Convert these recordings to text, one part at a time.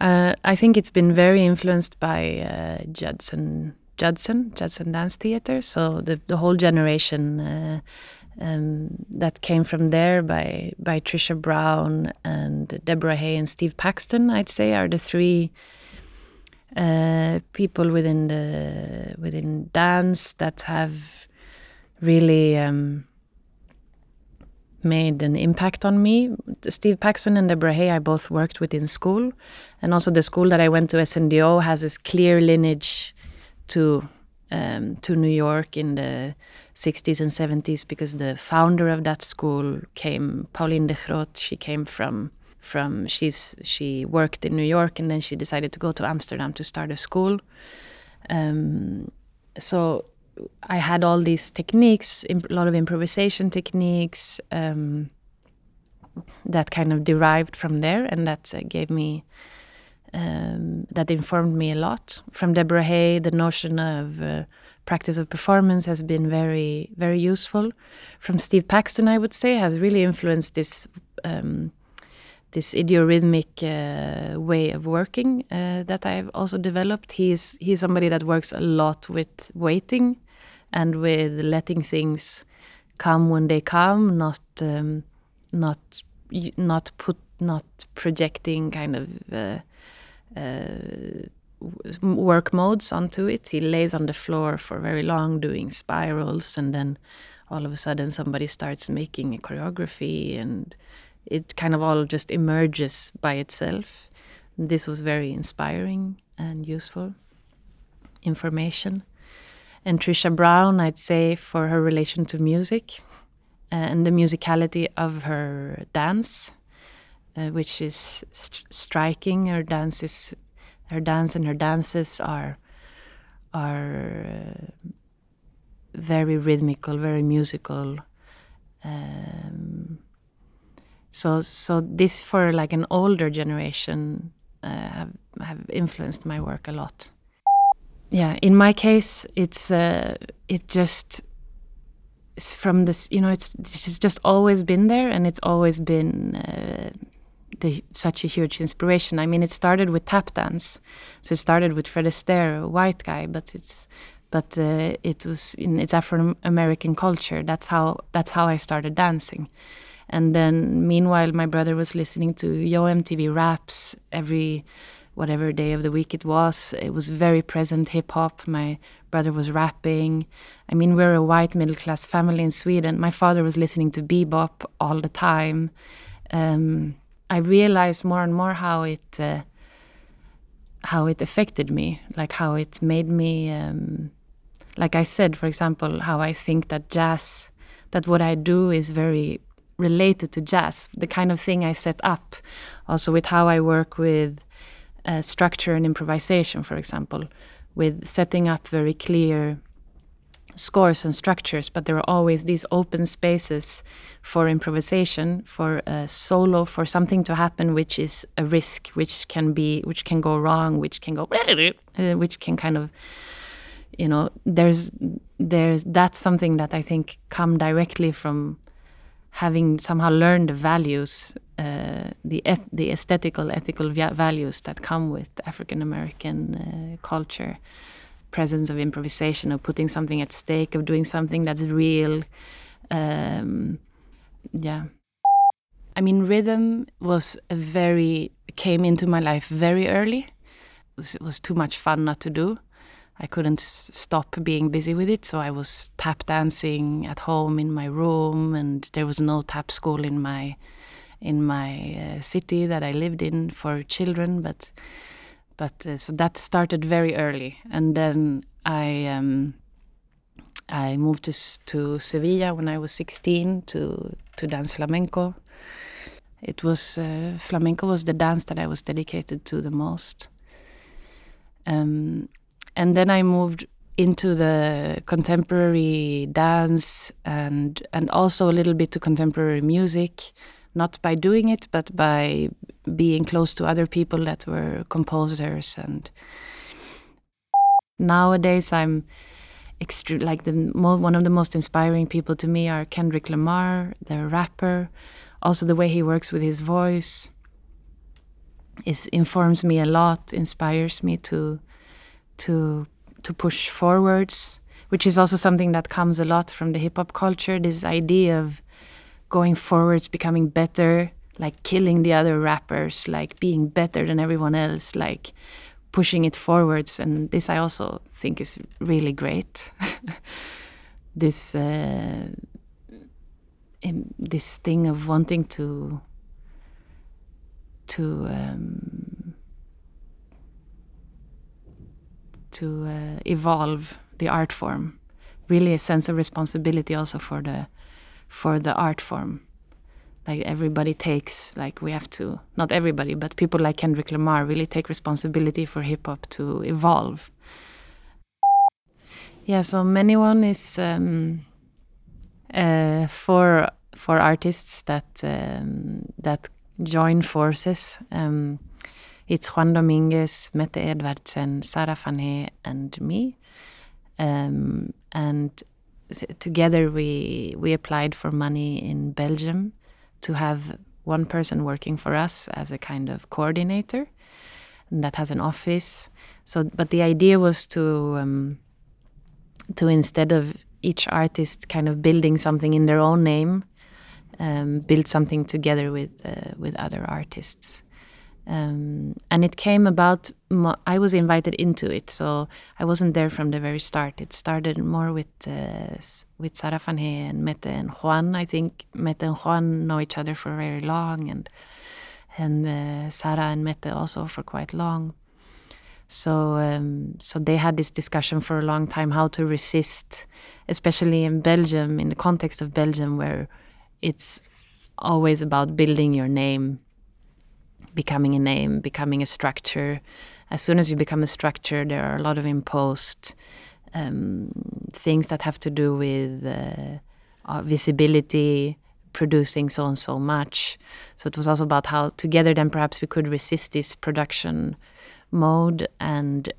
Uh, I think it's been very influenced by uh, Judson, Judson, Judson Dance Theater. So the the whole generation uh, um, that came from there by by Trisha Brown and Deborah Hay and Steve Paxton, I'd say, are the three uh, people within the within dance that have really um, made an impact on me. Steve Paxton and Deborah Hay, I both worked with in school, and also the school that I went to, SNDO, has this clear lineage to um, to New York in the 60s and 70s because the founder of that school came, Pauline de Groot. She came from from she's she worked in New York and then she decided to go to Amsterdam to start a school. Um, so I had all these techniques, a lot of improvisation techniques um, that kind of derived from there, and that uh, gave me um, that informed me a lot. From Deborah Hay, the notion of uh, practice of performance has been very, very useful. From Steve Paxton, I would say, has really influenced this um, this idiorhythmic uh, way of working uh, that I've also developed. He's he's somebody that works a lot with waiting and with letting things come when they come, not um, not not put not projecting kind of uh, uh, work modes onto it. He lays on the floor for very long doing spirals, and then all of a sudden somebody starts making a choreography, and it kind of all just emerges by itself. This was very inspiring and useful information. And Trisha Brown, I'd say, for her relation to music uh, and the musicality of her dance, uh, which is st striking. Her dance her dance and her dances are are uh, very rhythmical, very musical. Um, so so this for like an older generation uh, have have influenced my work a lot. Yeah, in my case, it's uh, it just it's from this you know it's it's just always been there and it's always been uh, the, such a huge inspiration. I mean, it started with tap dance, so it started with Fred Astaire, a white guy, but it's but uh, it was in its Afro American culture. That's how that's how I started dancing, and then meanwhile, my brother was listening to Yo MTV raps every whatever day of the week it was. It was very present hip hop. My brother was rapping. I mean, we're a white middle class family in Sweden. My father was listening to bebop all the time. Um, I realized more and more how it uh, how it affected me, like how it made me. Um, like I said, for example, how I think that jazz, that what I do is very related to jazz, the kind of thing I set up, also with how I work with uh, structure and improvisation, for example, with setting up very clear scores and structures, but there are always these open spaces for improvisation, for a solo, for something to happen, which is a risk, which can be, which can go wrong, which can go, uh, which can kind of, you know, there's, there's that's something that I think come directly from having somehow learned the values, uh, the the aesthetical, ethical values that come with African American uh, culture, presence of improvisation, of putting something at stake, of doing something that's real. Um, yeah. I mean, rhythm was a very came into my life very early. It was, it was too much fun not to do. I couldn't stop being busy with it, so I was tap dancing at home in my room, and there was no tap school in my in my uh, city that I lived in for children. But but uh, so that started very early, and then I um, I moved to to Sevilla when I was 16 to to dance flamenco. It was uh, flamenco was the dance that I was dedicated to the most. Um, and then I moved into the contemporary dance and and also a little bit to contemporary music not by doing it but by being close to other people that were composers and nowadays I'm like the one of the most inspiring people to me are Kendrick Lamar the rapper also the way he works with his voice is informs me a lot, inspires me to to to push forwards, which is also something that comes a lot from the hip hop culture. This idea of going forwards, becoming better, like killing the other rappers, like being better than everyone else, like pushing it forwards. And this I also think is really great. this uh, this thing of wanting to to um, to uh, evolve the art form. Really, a sense of responsibility also for the for the art form. Like everybody takes, like we have to, not everybody, but people like Kendrick Lamar really take responsibility for hip hop to evolve. Yeah, so Manyone is um, uh, for for artists that um, that join forces. Um, it's Juan Dominguez, Mette Edvardsen, Sarah Vanhee, and me. Um, and together we we applied for money in Belgium to have one person working for us as a kind of coordinator that has an office. So, but the idea was to um, to instead of each artist kind of building something in their own name, um, build something together with uh, with other artists. Um, and it came about. I was invited into it, so I wasn't there from the very start. It started more with uh, with Sarah Vanhee and Mette and Juan. I think Mette and Juan know each other for very long, and and uh, and Mette also for quite long. So um, so they had this discussion for a long time how to resist, especially in Belgium, in the context of Belgium, where it's always about building your name, becoming a name, becoming a structure. As soon as you become a structure, there are a lot of imposed um, things that have to do with uh, visibility, producing so and so much. So it was also about how together then perhaps we could resist this production mode and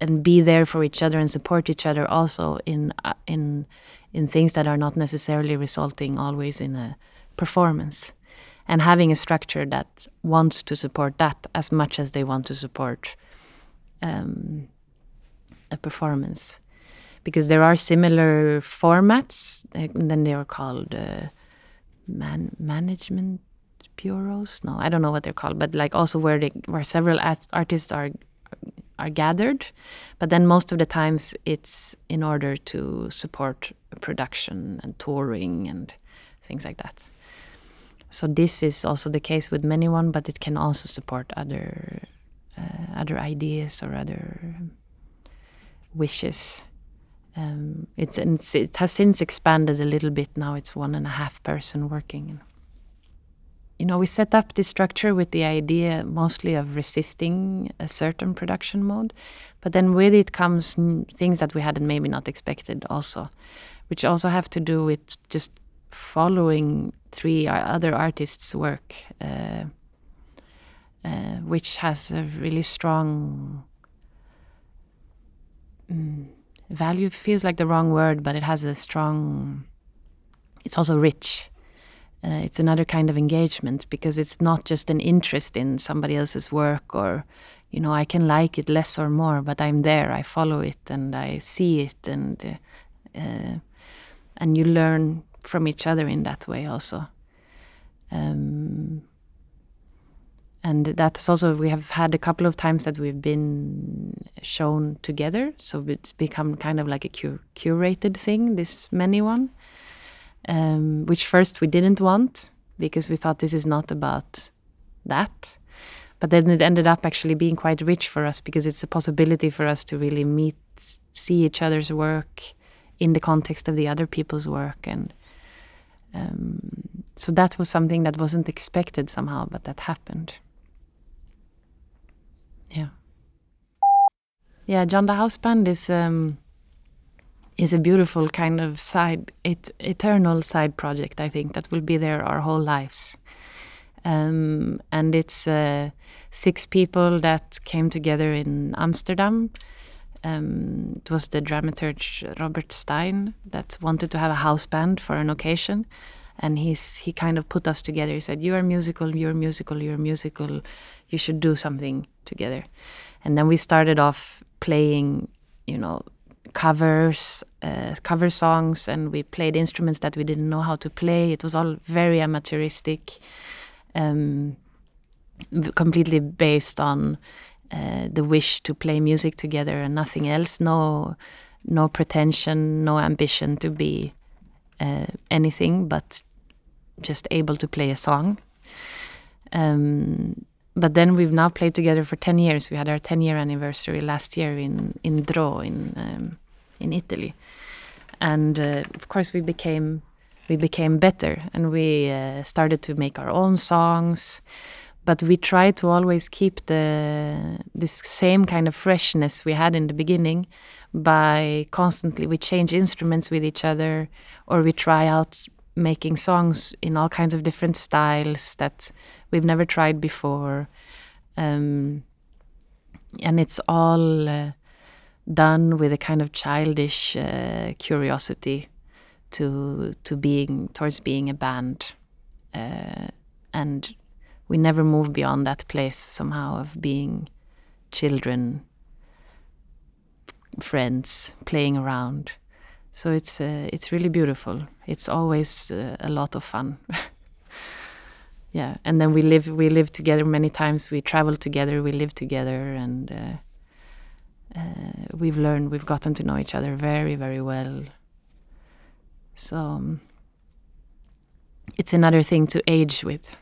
and be there for each other and support each other also in uh, in in things that are not necessarily resulting always in a performance and having a structure that wants to support that as much as they want to support um, a performance. Because there are similar formats and then they are called uh, man management bureaus? No i don't know what they're called but like also where they where several artists are are gathered. But then most of the times it's in order to support production and touring and things like that so this is also the case with Manyone but it can also support other uh, other ideas or other wishes. Um, it's, it's, it has since expanded a little bit. Now it's one and a half person working you know, we set up this structure with the idea mostly of resisting a certain production mode, but then with it comes things that we hadn't maybe not expected also, which also have to do with just following three other artists' work, uh, uh, which has a really strong mm, value. Feels like the wrong word, but it has a strong. It's also rich uh, it's another kind of engagement because it's not just an interest in somebody else's work or you know i can like it less or more but i'm there i follow it and i see it and uh, uh, and you learn from each other in that way also um, and that's also we have had a couple of times that we've been shown together so it's become kind of like a cur curated thing this Manyone um, which first we didn't want because we thought this is not about that. But then it ended up actually being quite rich for us because it's a possibility for us to really meet, see each other's work in the context of the other people's work. And um, so that was something that wasn't expected somehow, but that happened. Yeah. Yeah, John The Houseband is. Um, is a beautiful kind of side, it, eternal side project. I think that will be there our whole lives. Um, and it's uh, six people that came together in Amsterdam. Um, it was the dramaturge Robert Steijn that wanted to have a house band for an occasion, and he's he kind of put us together. He said, "You are musical, you're musical, you're musical. you should do something together. And then we started off playing, you know, covers, uh, cover songs, and we played instruments that we didn't know how to play. It was all very amateuristic, um, completely based on uh, the wish to play music together and nothing else. No, no pretension, no ambition to be uh, anything, but just able to play a song. Um, but then we've now played together for 10 years. We had our 10 year anniversary last year in, in Dro in, um, in Italy. And uh, of course, we became, we became better and we uh, started to make our own songs. But we try to always keep the this same kind of freshness we had in the beginning by constantly we change instruments with each other or we try out making songs in all kinds of different styles that we've never tried before. Um, and it's all uh, done with a kind of childish uh, curiosity to to being towards being a band, uh, and we never move beyond that place somehow of being children, friends, playing around. So it's uh, it's really beautiful. It's always uh, a lot of fun. yeah, and then we live we live together many times. We travel together. We live together, and uh, uh we've learned. We've gotten to know each other very very well. So um, it's another thing to age with.